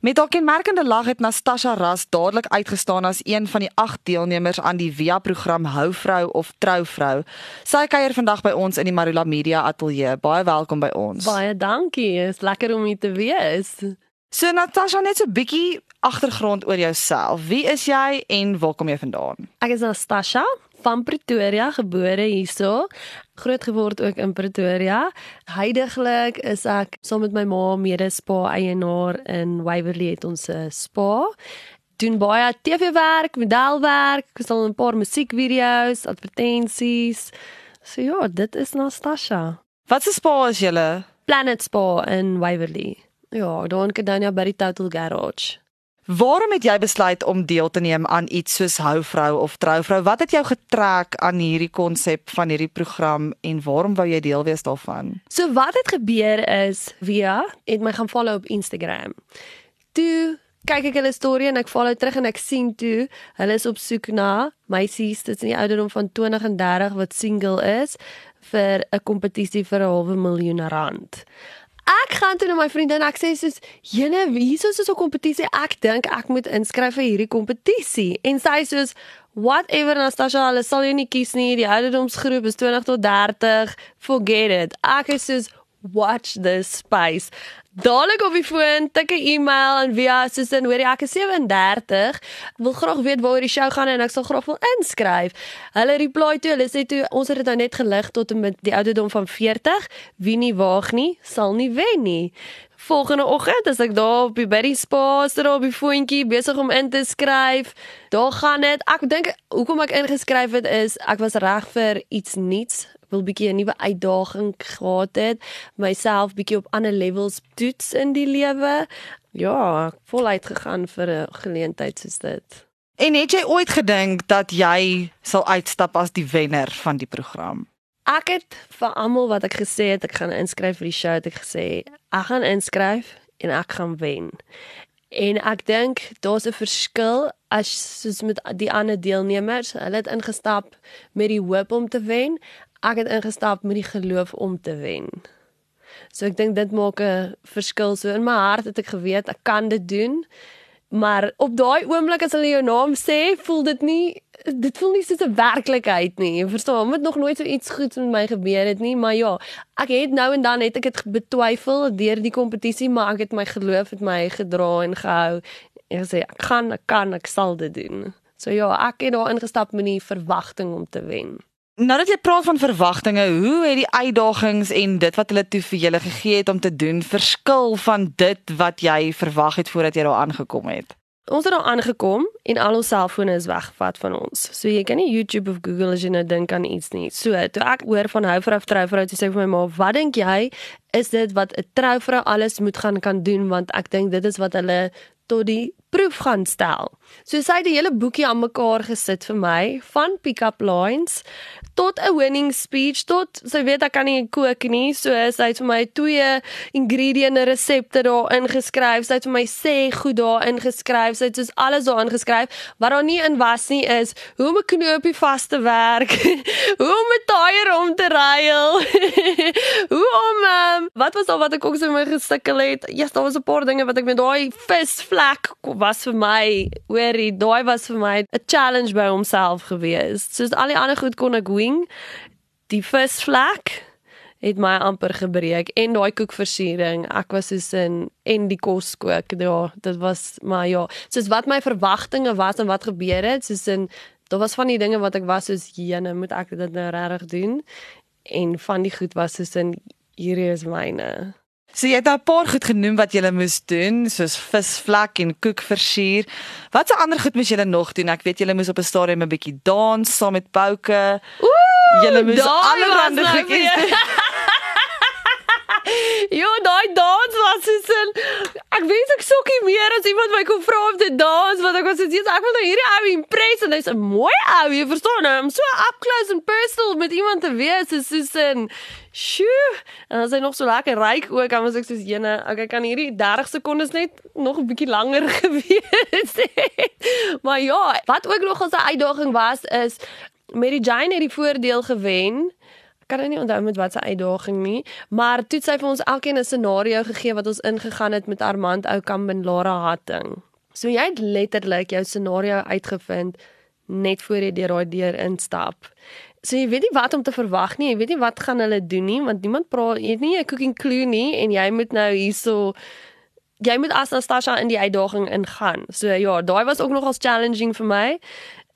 Met haar kenmerkende lag het Natasha Ras dadelik uitgestaan as een van die 8 deelnemers aan die Via-program Houvrou of Trouvrou. Sy kuier vandag by ons in die Marula Media Ateljee. Baie welkom by ons. Baie dankie. Is lekker om hier te wees. So Natasha net so 'n bietjie agtergrond oor jouself. Wie is jy en waar kom jy vandaan? Ek is Natasha van Pretoria, gebore hierso. Groot geword ook in Pretoria. Heidiglik is ek saam met my ma mede-spa eienaar in Waverley het ons 'n spa. Doen baie TV-werk, modelwerk, ek sal 'n paar musiekvideo's, advertensies. So ja, dit is Natasha. Wat 'n spa is julle? Planet Spa in Waverley. Ja, daar in Kedania by die Total Garage. Waarom het jy besluit om deel te neem aan iets soos Houvrou of Trouvrou? Wat het jou getrek aan hierdie konsep van hierdie program en waarom wou jy deel wees daarvan? So wat het gebeur is via het my gaan follow op Instagram. Toe kyk ek hulle storie en ek follow terug en ek sien toe hulle is op soek na meisies in die ouderdom van 20 en 30 wat single is vir 'n kompetisie vir 'n halwe miljoen rand. Ek gaan toe na my vriende en ek sê soos jene hierso is so 'n kompetisie. Ek dink ek moet inskryf vir hierdie kompetisie. En sy soos whatever Natasha hulle sal jou nie kies nie. Die ouderdomsgroep is 20 tot 30 forget it. Ek is soos watch this space Dadelik op die foon, tik 'n e-mail en via Susan, hoor ek is 37. Ek wil graag weet waaroor die show gaan en ek sal graag wil inskryf. Hulle reply toe, hulle sê toe ons het dit nou net gelig tot en met die ouderdom van 40. Wie nie waag nie, sal nie wen nie. Volgende oggend as ek daar op die Berry Spa sit op die foontjie besig om in te skryf. Daar gaan dit. Ek dink hoekom ek ingeskryf het is ek was reg vir iets nuuts wil bietjie 'n nuwe uitdaging gehad het, myself bietjie op ander levels toets in die lewe. Ja, voluit gegaan vir 'n geleentheid soos dit. En het jy ooit gedink dat jy sal uitstap as die wenner van die program? Ek het vir almal wat ek gesê het ek gaan inskryf vir die show, het ek gesê ek gaan inskryf en ek gaan wen. En ek dink daar's 'n verskil as soos met die ander deelnemers, hulle het ingestap met die hoop om te wen ek het ingestap met die geloof om te wen. So ek dink dit maak 'n verskil. So in my hart het ek geweet ek kan dit doen. Maar op daai oomblik as hulle jou naam sê, voel dit nie dit voel nie soos 'n werklikheid nie. Jy verstaan, moet nog nooit so iets goeds met my gebeur het nie, maar ja, ek het nou en dan het ek dit betwyfel deur die kompetisie, maar ek het my geloof het my gedra en gehou. En gesê ek gaan, ek kan, ek sal dit doen. So ja, ek het daar ingestap met die verwagting om te wen. Nou dat jy praat van verwagtinge, hoe het die uitdagings en dit wat hulle toe vir julle gegee het om te doen verskil van dit wat jy verwag het voordat jy daar aangekom het? Ons het daar aangekom en al ons selfone is weggevat van ons. So jy kan nie YouTube of Google as jy nou dink aan iets nie. So toe ek hoor van hou vir 'n trouvrou, sê ek vir my ma, "Wat dink jy is dit wat 'n trouvrou alles moet gaan kan doen want ek dink dit is wat hulle tot die proef gaan stel." So sy het die hele boekie aan mekaar gesit vir my van pick-up lines tot 'n winning speech tot sy weet ek kan nie kook nie. So sy het vir my twee ingredient resepte daar ingeskryf sy het vir my sê goed daar ingeskryf sy het soos alles daar ingeskryf wat daar nie in was nie is hoe om 'n knoopie vas te werk hoe om 'n tyre om te ruil hoe om um, wat was al wat ek ook so my gesukkel het ja yes, daar was 'n paar dinge wat ek met daai visvlek was vir my hoorie, daai was vir my 'n challenge by homself gewees. Soos al die ander goed kon ek wing. Die flag het my amper gebreek en daai koekversiering. Ek was soos in en die kos kook. Ja, dit was maar ja, soos wat my verwagtinge was en wat gebeur het, soos in daar was van die dinge wat ek was soos jene, moet ek dit nou regtig doen? En van die goed was soos in hierdie is myne. So jy het 'n paar goed genoem wat jy moes doen, soos visvlak en koekversier. Wat se ander goed moes jy nog doen? Ek weet jy moes op 'n stadium 'n bietjie dans saam met Bouke. Jy moes allerlei goedjies doen. Jo, daai dans was so ek weet ek sokkie meer as iemand my kom vra om te dans want ek was so ek wil nou hierdie ou impress en hy's 'n mooi ou, jy verstaan nou, om so up close and personal met iemand te wees is so 'n Sjoe, en as hy nog so lekker ryk ook, dan was ek soos jene, okay, kan hierdie 30 sekondes net nog 'n bietjie langer gewees het. maar ja, wat ook nog 'n uitdaging was is die Jane het die voordeel gewen. Kan nou nie onthou met watter uitdaging nie, maar toe het sy vir ons elkeen 'n scenario gegee wat ons ingegaan het met Armand Oukamp en Lara Hatting. So jy het letterlik jou scenario uitgevind net voor jy deur daai deur instap. So jy weet nie wat om te verwag nie, jy weet nie wat gaan hulle doen nie, want niemand praat, jy het nie 'n cooking clue nie en jy moet nou hierso jy moet as Anastasia in die uitdaging ingaan. So ja, daai was ook nogals challenging vir my.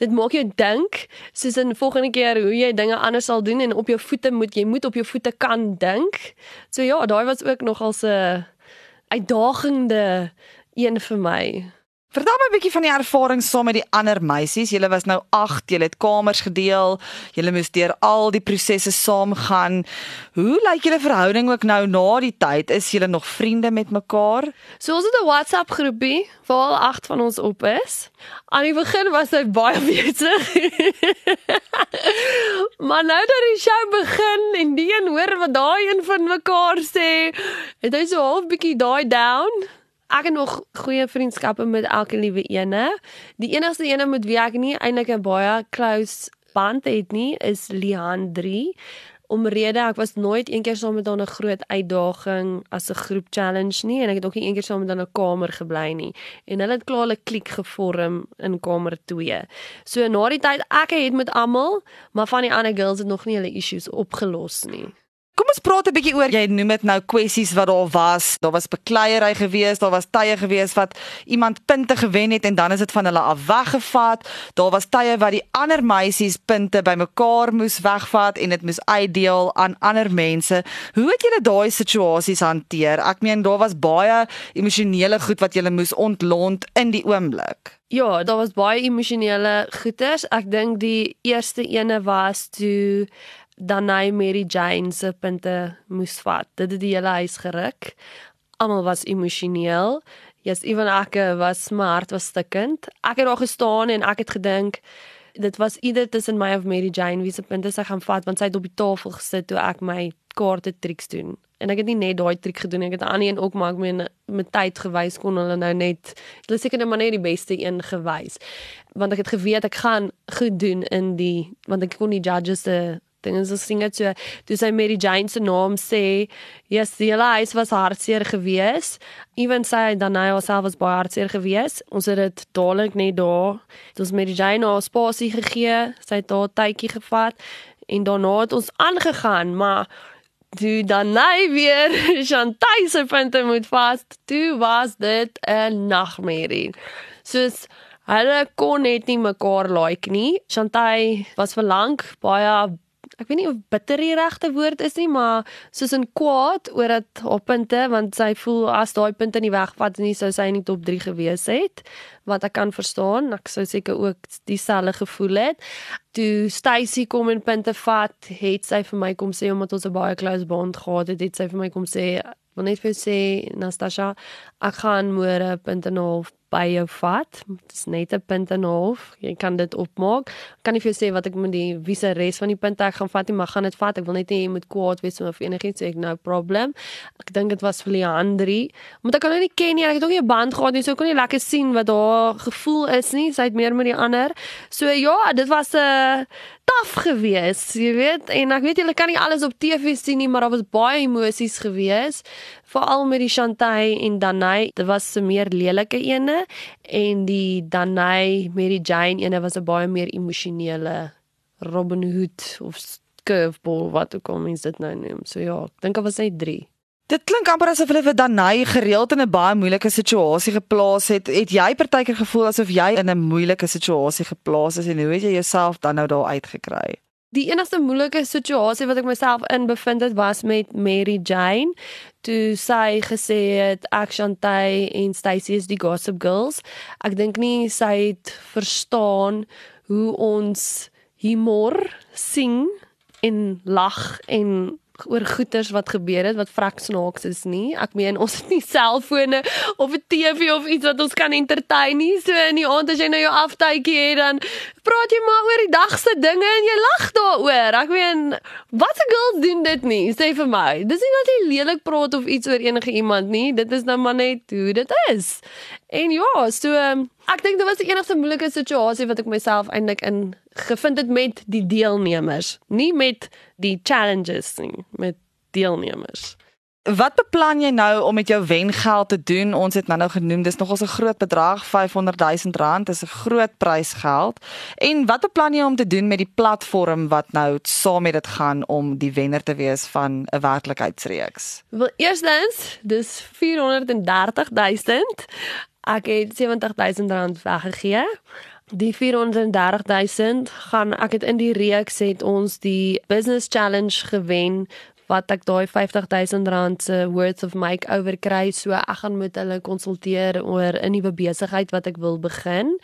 Dit maak jou dink, soos in volgende keer hoe jy dinge anders sal doen en op jou voete moet jy moet op jou voete kan dink. So ja, daai was ook nogals 'n uitdagende een vir my. Vertel my 'n bietjie van die ervaring saam met die ander meisies. Julle was nou 8, julle het kamers gedeel. Julle moes deur al die prosesse saamgaan. Hoe lyk julle verhouding ook nou na die tyd? Is julle nog vriende met mekaar? So ons het 'n WhatsApp groepie waar al 8 van ons op is. Aan die begin was hy baie besig. maar nou dat die show begin en die een hoor wat daai een van mekaar sê, het hy so half bietjie daai down ek het nog goeie vriendskappe met elke liewe ene. Die enigste ene met wie ek nie eintlik 'n baie close band het nie, is Lian 3. Omrede ek was nooit eendag saam met haar 'n groot uitdaging as 'n groep challenge nie en ek het ook nie eendag saam met haar 'n kamer gebly nie. En hulle het klaar 'n klik gevorm in kamer 2. So na die tyd ek het met almal, maar van die ander girls het nog nie hulle issues opgelos nie. Kom ons praat 'n bietjie oor jy noem dit nou kwessies wat daar was. Daar was bekleierery gewees, daar was tye gewees wat iemand punte gewen het en dan is dit van hulle af weggevat. Daar was tye wat die ander meisies punte bymekaar moes wegvat en dit moes uitdeel aan ander mense. Hoe het julle daai situasies hanteer? Ek meen daar was baie emosionele goed wat julle moes ontlont in die oomblik. Ja, daar was baie emosionele goeters. Ek dink die eerste ene was toe dan hy Mary Jane se punte moes vat. Dit het die hele huis geruk. Almal was emosioneel. Yes, ewen ek was smart was stikkend. Ek het daar gestaan en ek het gedink dit was ieder tussen my of Mary Jane wie se punte sy gaan vat want sy het op die tafel gesit toe ek my kaarte triks doen. En ek het nie net daai triek gedoen, ek het aan een ook maar ek meen met tyd gewys kon hulle nou net hulle seker net maar net die beste een gewys. Want ek het geweet ek gaan goed doen in die want ek kon die judges se ding is as sing dit so toe sy Mary Jane se naam sê yes die lies was hartseer gewees. Ewen sy dan hy haarself was baie hartseer gewees. Ons het dit dadelik net daar het ons Mary Jane haar spasie gegee sy het haar tydjie gevat en daarna het ons aangegaan maar toe dan hy weer Chantal se punte moet vas toe was dit 'n nagmerrie. Soos Hulle kon net nie mekaar like nie. Chantal was vir lank baie ek weet nie of bitter die regte woord is nie, maar soos in kwaad oor dat haar punte want sy voel as daai punte nie wegvat nie sou sy in die top 3 gewees het wat ek kan verstaan. Ek sou seker ook dieselfde gevoel het. Toe Stacy kom en punte vat, het sy vir my kom sê omdat ons 'n baie close bond gehad het, het sy vir my kom sê wil net vir sê Natasha, ek gaan môre punte en 'n half by jou vat. Dit is net 'n punt en 'n half. Jy kan dit opmaak. Kan nie vir jou sê wat ek met die wiese res van die punte ek gaan vat nie, maar gaan dit vat. Ek wil net hê jy moet kwaad wees of enigiets sê ek nou problem. Ek dink dit was vir Leandri. Omdat ek hom nou nie ken nie, ek het ook nie 'n band gehad nie, so ek kon nie lekker sien wat haar gevoel is nie. Sy het meer met die ander. So ja, dit was 'n uh, taaf gewees, jy weet, en ek weet julle kan nie alles op TV sien nie, maar daar was baie emosies gewees, veral met die Chantay en Danai. Dit was 'n meer lelike ene en die Danai met die Jane ene was 'n baie meer emosionele Robin Hood of curveball wat ook al mens dit nou noem. So ja, ek dink dit was net 3. Dit klink amper asof hulle vir Danai gereeld in 'n baie moeilike situasie geplaas het. Het jy partykeer gevoel asof jy in 'n moeilike situasie geplaas is en hoe het jy jouself dan nou daar uitgekry? Die enigste moeilike situasie wat ek myself in bevind het was met Mary Jane. Toe sy gesê het ek Chantay en Stacy is die Gossip Girls. Ek dink nie sy het verstaan hoe ons humor sing en lag en oor goeters wat gebeur het wat vrek snaaks is nie. Ek meen ons het nie selfone of 'n TV of iets wat ons kan entertain nie. So in die aand as jy nou jou aftydjie het dan praat jy maar oor die dag se dinge en jy lag daaroor. Ek meen, wat se girls doen dit nie? Sê vir my. Dis nie dat jy lelik praat of iets oor enige iemand nie. Dit is nou maar net hoe dit is. En ja, so um, ek dink dit was die enigste moeilike situasie wat ek myself eintlik in gevind het met die deelnemers, nie met die challenges nie, met deelnemers. Wat beplan jy nou om met jou wengeld te doen? Ons het nou-nou genoem dis nogals 'n groot bedrag, 500 000 rand, dis 'n groot prysgeld. En wat beplan jy om te doen met die platform wat nou saam met dit gaan om die wenner te wees van 'n werklikheidsreeks? Wel, eerstens, dis 430 000. Ek het 70 000 rand weggegee. Die 430 000 gaan ek het in die reeks het ons die business challenge gewen wat ek daai 50000 rand se worth of makeover kry so ek gaan met hulle konsulteer oor 'n nuwe besigheid wat ek wil begin.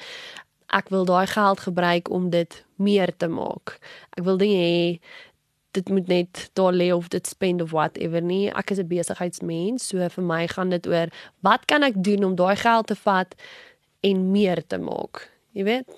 Ek wil daai geld gebruik om dit meer te maak. Ek wil nie hê dit moet net daar lê of dit spend of whatever nie. Ek is 'n besigheidsmens, so vir my gaan dit oor wat kan ek doen om daai geld te vat en meer te maak. Jy weet,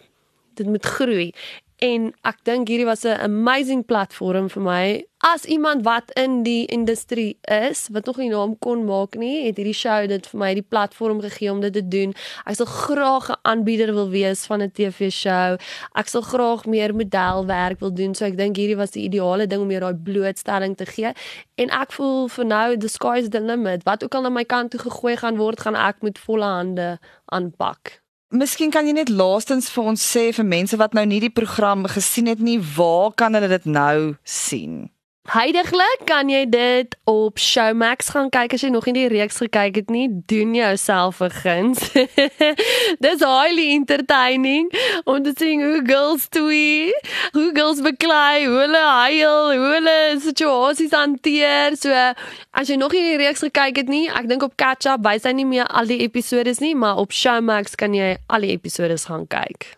dit moet groei. En ek dink hierdie was 'n amazing platform vir my. As iemand wat in die industrie is, wat nog nie naam kon maak nie, het hierdie show dit vir my die platform gegee om dit te doen. Ek sal graag 'n aanbieder wil wees van 'n TV-show. Ek sal graag meer modelwerk wil doen. So ek dink hierdie was die ideale ding om jou daai blootstelling te gee. En ek voel vir nou the sky's the limit. Wat ook al aan my kant toe gegooi gaan word, gaan ek met volle hande aanpak. Miskien kan jy net laastens vir ons sê vir mense wat nou nie die program gesien het nie, waar kan hulle dit nou sien? Heidiglik kan jy dit op Showmax gaan kyk as jy nog nie die reeks gekyk het nie. Doen jouself 'n guns. Dis highly entertaining om te sien hoe girls twee, hoe girls beklei, hoe hulle huil, hoe hulle situasies hanteer. So as jy nog nie die reeks gekyk het nie, ek dink op Catch Up wys hy nie meer al die episode nie, maar op Showmax kan jy al die episode gaan kyk.